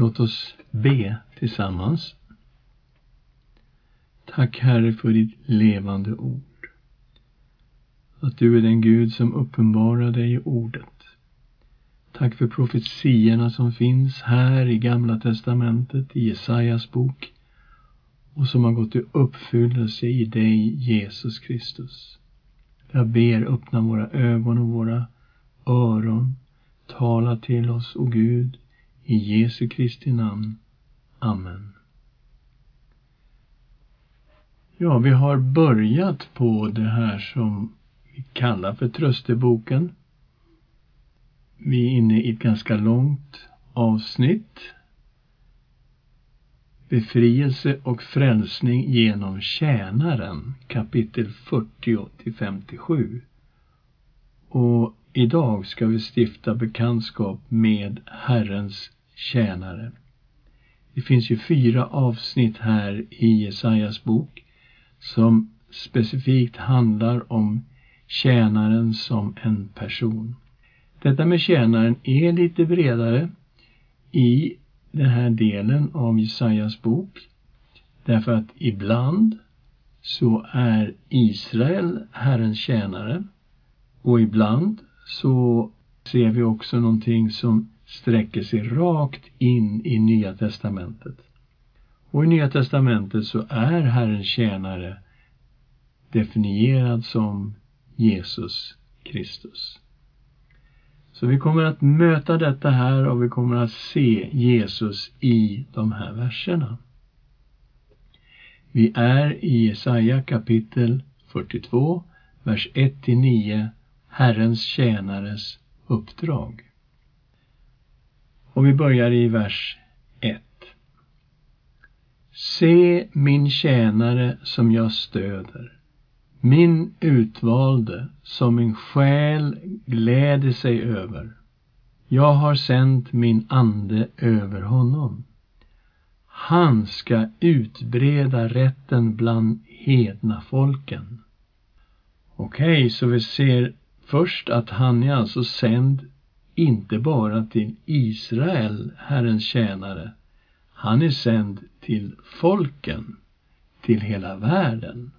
Låt oss be tillsammans. Tack Herre för ditt levande ord. Att du är den Gud som uppenbarar dig i ordet. Tack för profetiorna som finns här i Gamla testamentet, i Jesajas bok och som har gått i uppfyllelse i dig, Jesus Kristus. Jag ber öppna våra ögon och våra öron. Tala till oss, o Gud, i Jesu Kristi namn. Amen. Ja, vi har börjat på det här som vi kallar för trösteboken. Vi är inne i ett ganska långt avsnitt. Befrielse och frälsning genom tjänaren, kapitel 40 till 57. Och idag ska vi stifta bekantskap med Herrens tjänare. Det finns ju fyra avsnitt här i Jesajas bok som specifikt handlar om tjänaren som en person. Detta med tjänaren är lite bredare i den här delen av Jesajas bok. Därför att ibland så är Israel Herrens tjänare och ibland så ser vi också någonting som sträcker sig rakt in i Nya testamentet. Och i Nya testamentet så är Herrens tjänare definierad som Jesus Kristus. Så vi kommer att möta detta här och vi kommer att se Jesus i de här verserna. Vi är i Jesaja kapitel 42, vers 1 9, Herrens tjänares uppdrag. Och vi börjar i vers 1. Se min tjänare som jag stöder min utvalde, som min själ gläder sig över. Jag har sänt min ande över honom. Han ska utbreda rätten bland hedna folken. Okej, okay, så vi ser först att han är alltså sänd inte bara till Israel, Herrens tjänare. Han är sänd till folken, till hela världen.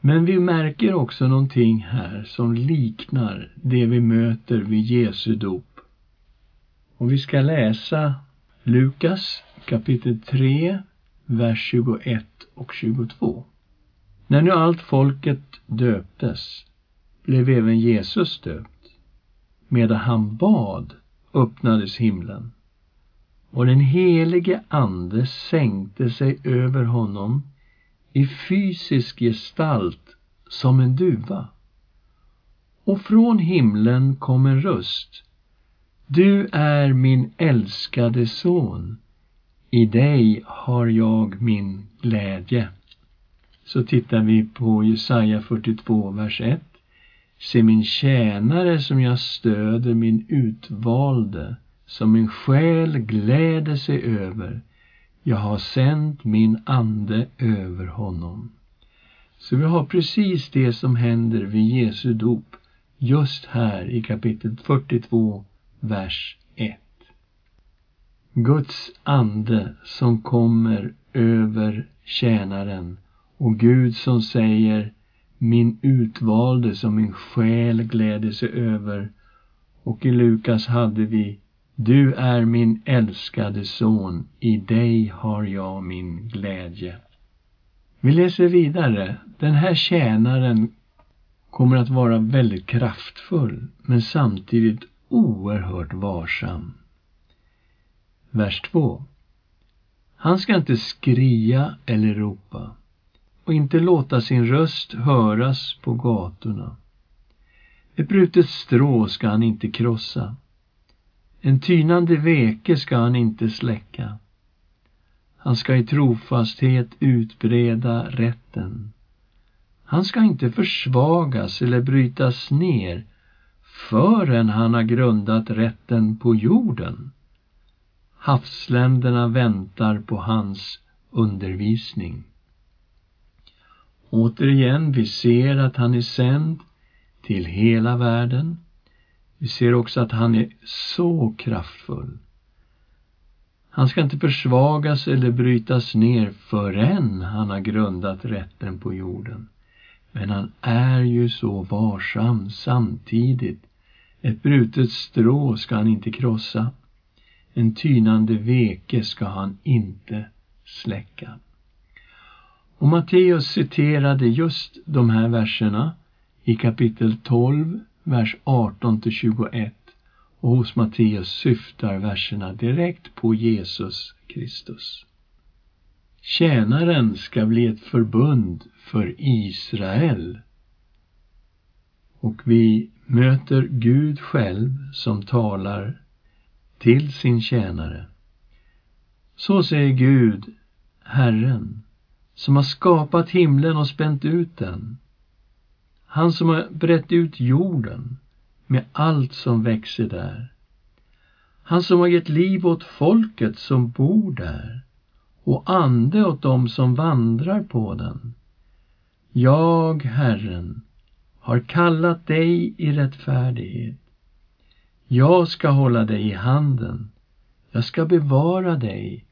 Men vi märker också någonting här som liknar det vi möter vid Jesu dop. Och vi ska läsa Lukas kapitel 3, vers 21 och 22. När nu allt folket döptes blev även Jesus döpt. Medan han bad öppnades himlen och den helige Ande sänkte sig över honom i fysisk gestalt som en duva. Och från himlen kom en röst. Du är min älskade son. I dig har jag min glädje. Så tittar vi på Jesaja 42, vers 1. Se min tjänare som jag stöder, min utvalde, som min själ gläder sig över. Jag har sänt min ande över honom. Så vi har precis det som händer vid Jesu dop just här i kapitel 42, vers 1. Guds ande som kommer över tjänaren och Gud som säger min utvalde som min själ gläder sig över. Och i Lukas hade vi du är min älskade son, i dig har jag min glädje. Vi läser vidare. Den här tjänaren kommer att vara väldigt kraftfull, men samtidigt oerhört varsam. Vers 2. Han ska inte skria eller ropa och inte låta sin röst höras på gatorna. Ett brutet strå ska han inte krossa en tynande veke ska han inte släcka. Han ska i trofasthet utbreda rätten. Han ska inte försvagas eller brytas ner förrän han har grundat rätten på jorden. Havsländerna väntar på hans undervisning. Återigen, vi ser att han är sänd till hela världen vi ser också att han är så kraftfull Han ska inte försvagas eller brytas ner förrän han har grundat rätten på jorden. Men han är ju så varsam samtidigt. Ett brutet strå ska han inte krossa. En tynande veke ska han inte släcka. Och Matteus citerade just de här verserna i kapitel 12, vers 18 till 21 och hos Matteus syftar verserna direkt på Jesus Kristus. Tjänaren ska bli ett förbund för Israel. Och vi möter Gud själv som talar till sin tjänare. Så säger Gud, Herren, som har skapat himlen och spänt ut den. Han som har brett ut jorden med allt som växer där. Han som har gett liv åt folket som bor där och ande åt dem som vandrar på den. Jag, Herren, har kallat dig i rättfärdighet. Jag ska hålla dig i handen. Jag ska bevara dig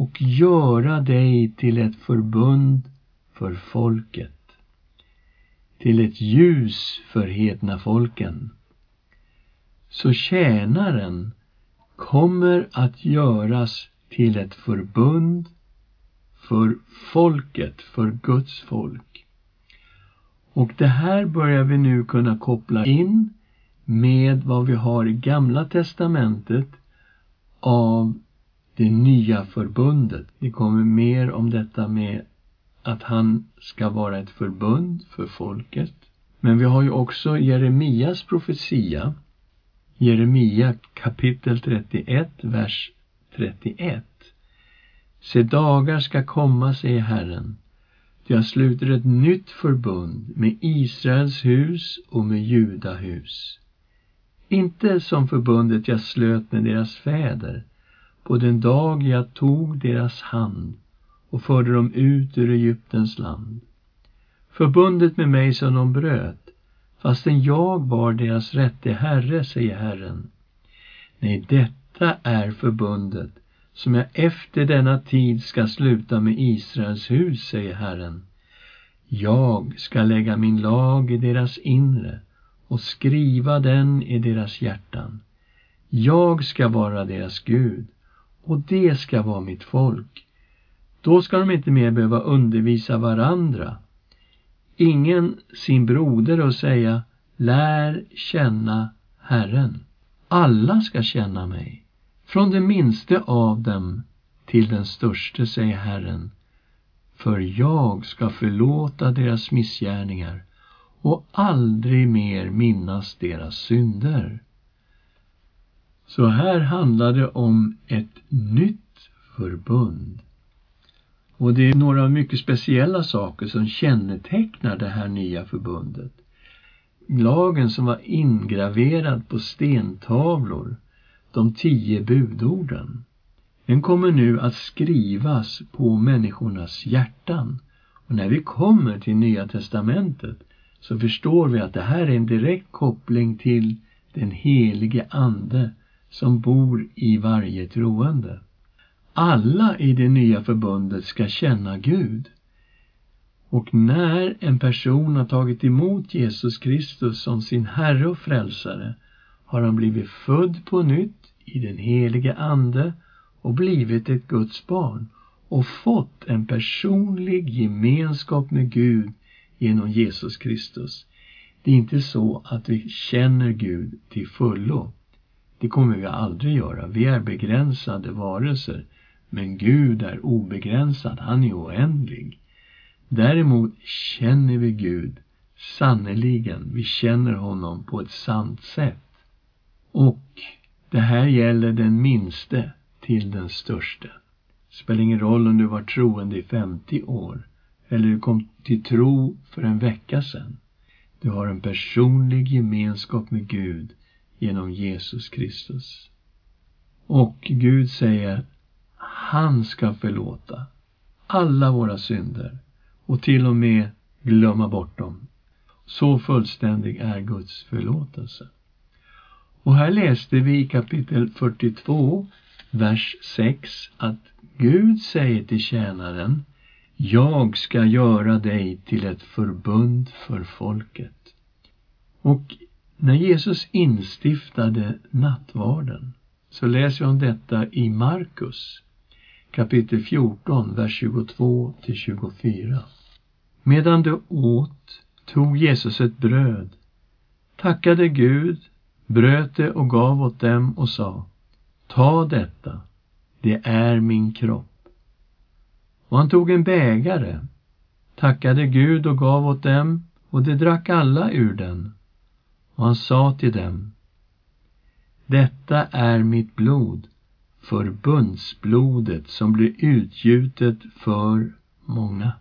och göra dig till ett förbund för folket, till ett ljus för hedna folken. Så tjänaren kommer att göras till ett förbund för folket, för Guds folk. Och det här börjar vi nu kunna koppla in med vad vi har i Gamla testamentet av det nya förbundet. Det kommer mer om detta med att han ska vara ett förbund för folket. Men vi har ju också Jeremias profetia. Jeremia kapitel 31, vers 31. Se dagar ska komma, säger Herren, jag sluter ett nytt förbund med Israels hus och med Judahus. Inte som förbundet jag slöt med deras fäder på den dag jag tog deras hand och förde dem ut ur Egyptens land. Förbundet med mig som de bröt, fastän jag var deras rätte herre, säger Herren. Nej, detta är förbundet som jag efter denna tid ska sluta med Israels hus, säger Herren. Jag ska lägga min lag i deras inre och skriva den i deras hjärtan. Jag ska vara deras Gud och det ska vara mitt folk. Då ska de inte mer behöva undervisa varandra. Ingen sin broder och säga lär känna Herren. Alla ska känna mig. Från det minste av dem till den störste, säger Herren. För jag ska förlåta deras missgärningar och aldrig mer minnas deras synder. Så här handlar det om ett nytt förbund. Och det är några mycket speciella saker som kännetecknar det här nya förbundet. Lagen som var ingraverad på stentavlor, de tio budorden, den kommer nu att skrivas på människornas hjärtan. Och när vi kommer till Nya testamentet så förstår vi att det här är en direkt koppling till den helige Ande som bor i varje troende. Alla i det nya förbundet ska känna Gud. Och när en person har tagit emot Jesus Kristus som sin Herre och Frälsare har han blivit född på nytt i den helige Ande och blivit ett Guds barn och fått en personlig gemenskap med Gud genom Jesus Kristus. Det är inte så att vi känner Gud till fullo. Det kommer vi aldrig göra. Vi är begränsade varelser. Men Gud är obegränsad, han är oändlig. Däremot känner vi Gud sannerligen, vi känner honom på ett sant sätt. Och det här gäller den minste till den störste. Det spelar ingen roll om du var troende i 50 år eller du kom till tro för en vecka sedan. Du har en personlig gemenskap med Gud genom Jesus Kristus. Och Gud säger, han ska förlåta alla våra synder och till och med glömma bort dem. Så fullständig är Guds förlåtelse. Och här läste vi i kapitel 42, vers 6 att Gud säger till tjänaren Jag ska göra dig till ett förbund för folket. Och när Jesus instiftade nattvarden så läser jag om detta i Markus kapitel 14, vers 22 till 24. Medan de åt tog Jesus ett bröd, tackade Gud, bröt det och gav åt dem och sa Ta detta, det är min kropp. Och han tog en bägare, tackade Gud och gav åt dem och de drack alla ur den. Och han sa till dem Detta är mitt blod, förbundsblodet som blir utgjutet för många.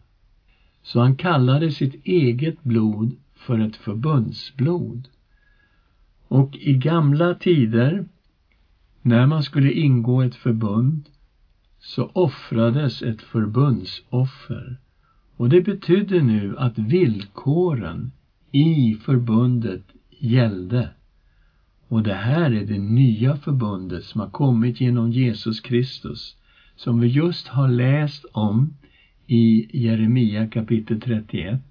Så han kallade sitt eget blod för ett förbundsblod. Och i gamla tider, när man skulle ingå ett förbund, så offrades ett förbundsoffer. Och det betydde nu att villkoren i förbundet gällde. Och det här är det nya förbundet som har kommit genom Jesus Kristus, som vi just har läst om i Jeremia kapitel 31.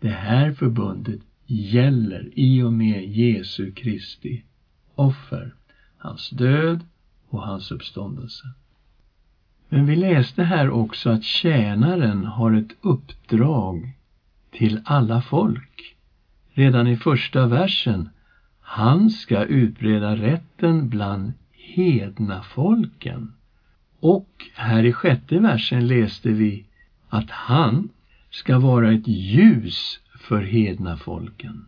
Det här förbundet gäller i och med Jesu Kristi offer, hans död och hans uppståndelse. Men vi läste här också att tjänaren har ett uppdrag till alla folk. Redan i första versen han ska utbreda rätten bland hedna folken. Och här i sjätte versen läste vi att han ska vara ett ljus för hedna folken.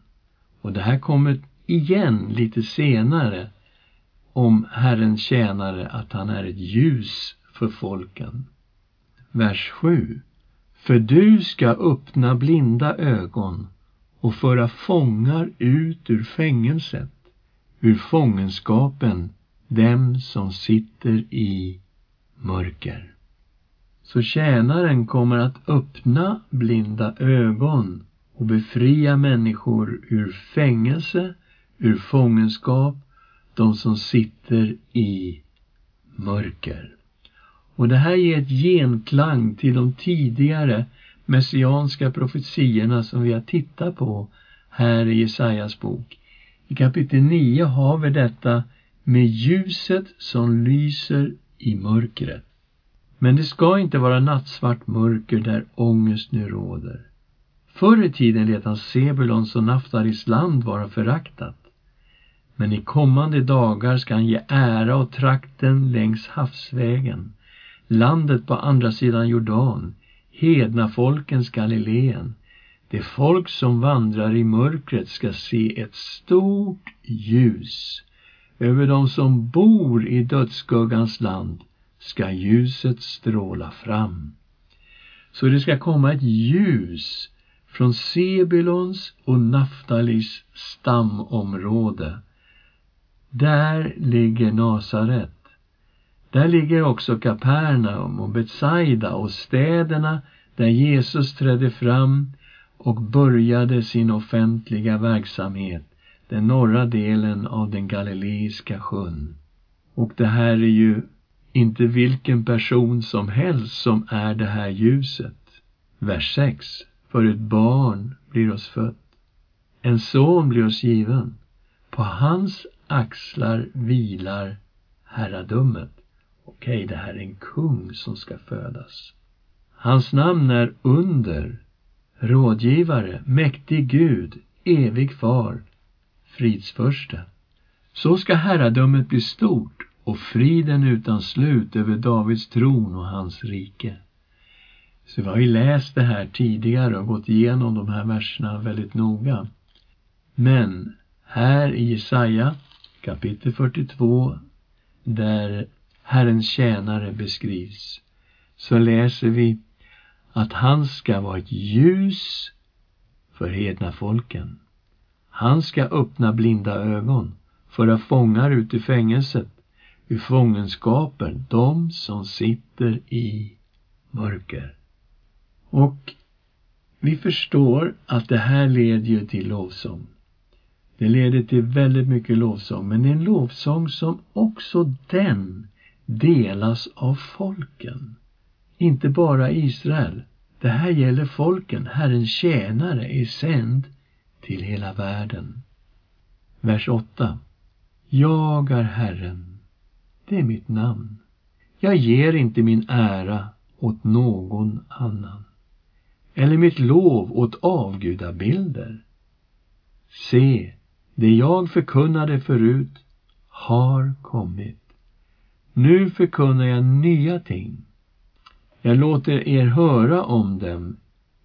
Och det här kommer igen lite senare om Herrens tjänare att han är ett ljus för folken. Vers 7. För du ska öppna blinda ögon och föra fångar ut ur fängelset, ur fångenskapen, dem som sitter i mörker. Så tjänaren kommer att öppna blinda ögon och befria människor ur fängelse, ur fångenskap, de som sitter i mörker. Och det här ger ett genklang till de tidigare messianska profetiorna som vi har tittat på här i Jesajas bok. I kapitel 9 har vi detta med ljuset som lyser i mörkret. Men det ska inte vara nattsvart mörker där ångest nu råder. Förr i tiden lät han Sebulons och Naftaris land vara föraktat. Men i kommande dagar ska han ge ära åt trakten längs havsvägen, landet på andra sidan Jordan, hedna folkens Galileen. Det folk som vandrar i mörkret ska se ett stort ljus. Över dem som bor i dödsskuggans land ska ljuset stråla fram. Så det ska komma ett ljus från Sebulons och Naftalis stamområde. Där ligger Nasaret. Där ligger också Kapernaum och Betsaida och städerna där Jesus trädde fram och började sin offentliga verksamhet, den norra delen av den galileiska sjön. Och det här är ju inte vilken person som helst som är det här ljuset. Vers 6. För ett barn blir oss fött. En son blir oss given. På hans axlar vilar herradömet. Okej, det här är en kung som ska födas. Hans namn är Under, Rådgivare, Mäktig Gud, Evig Far, Fridsförste. Så ska herradömet bli stort och friden utan slut över Davids tron och hans rike. Så vi har ju läst det här tidigare och gått igenom de här verserna väldigt noga. Men här i Jesaja kapitel 42 där Herrens tjänare beskrivs så läser vi att han ska vara ett ljus för hedna folken. Han ska öppna blinda ögon, föra fångar ut i fängelset, ur fångenskapen, de som sitter i mörker. Och vi förstår att det här leder ju till lovsång. Det leder till väldigt mycket lovsång, men det är en lovsång som också den delas av folken. Inte bara Israel. Det här gäller folken. Herrens tjänare är sänd till hela världen. Vers 8. Jag är Herren. Det är mitt namn. Jag ger inte min ära åt någon annan eller mitt lov åt avgudabilder. Se, det jag förkunnade förut har kommit. Nu förkunnar jag nya ting. Jag låter er höra om dem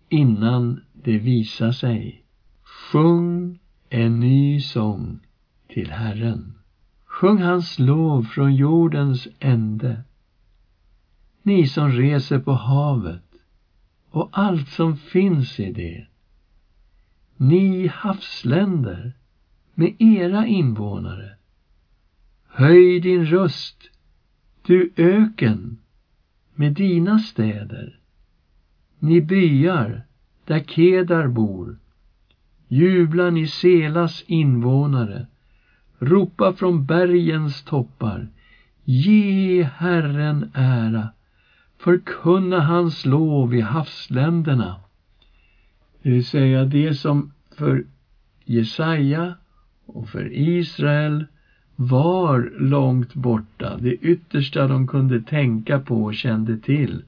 innan det visar sig. Sjung en ny sång till Herren. Sjung hans lov från jordens ände. Ni som reser på havet och allt som finns i det. Ni havsländer med era invånare. Höj din röst, du öken, med dina städer. Ni byar där Kedar bor. Jubla ni Selas invånare. Ropa från bergens toppar. Ge Herren ära förkunna hans lov i havsländerna. Det vill säga det som för Jesaja och för Israel var långt borta, det yttersta de kunde tänka på och kände till,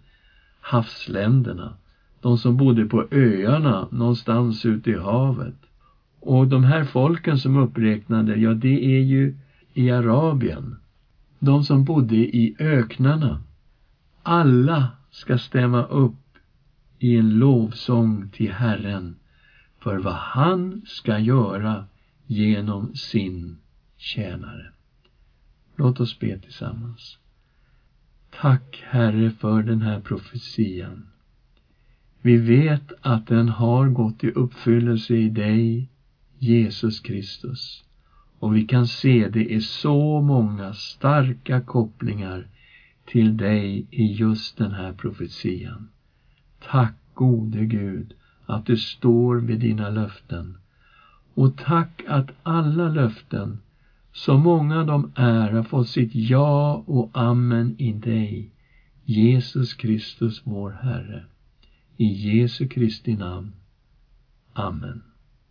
havsländerna. De som bodde på öarna någonstans ute i havet. Och de här folken som uppräknade, ja det är ju i Arabien. De som bodde i öknarna alla ska stämma upp i en lovsång till Herren för vad han ska göra genom sin tjänare. Låt oss be tillsammans. Tack, Herre, för den här profetian. Vi vet att den har gått i uppfyllelse i dig, Jesus Kristus. Och vi kan se det är så många starka kopplingar till dig i just den här profetian. Tack gode Gud att du står vid dina löften. Och tack att alla löften, så många de är, har fått sitt ja och amen i dig, Jesus Kristus vår Herre. I Jesu Kristi namn. Amen.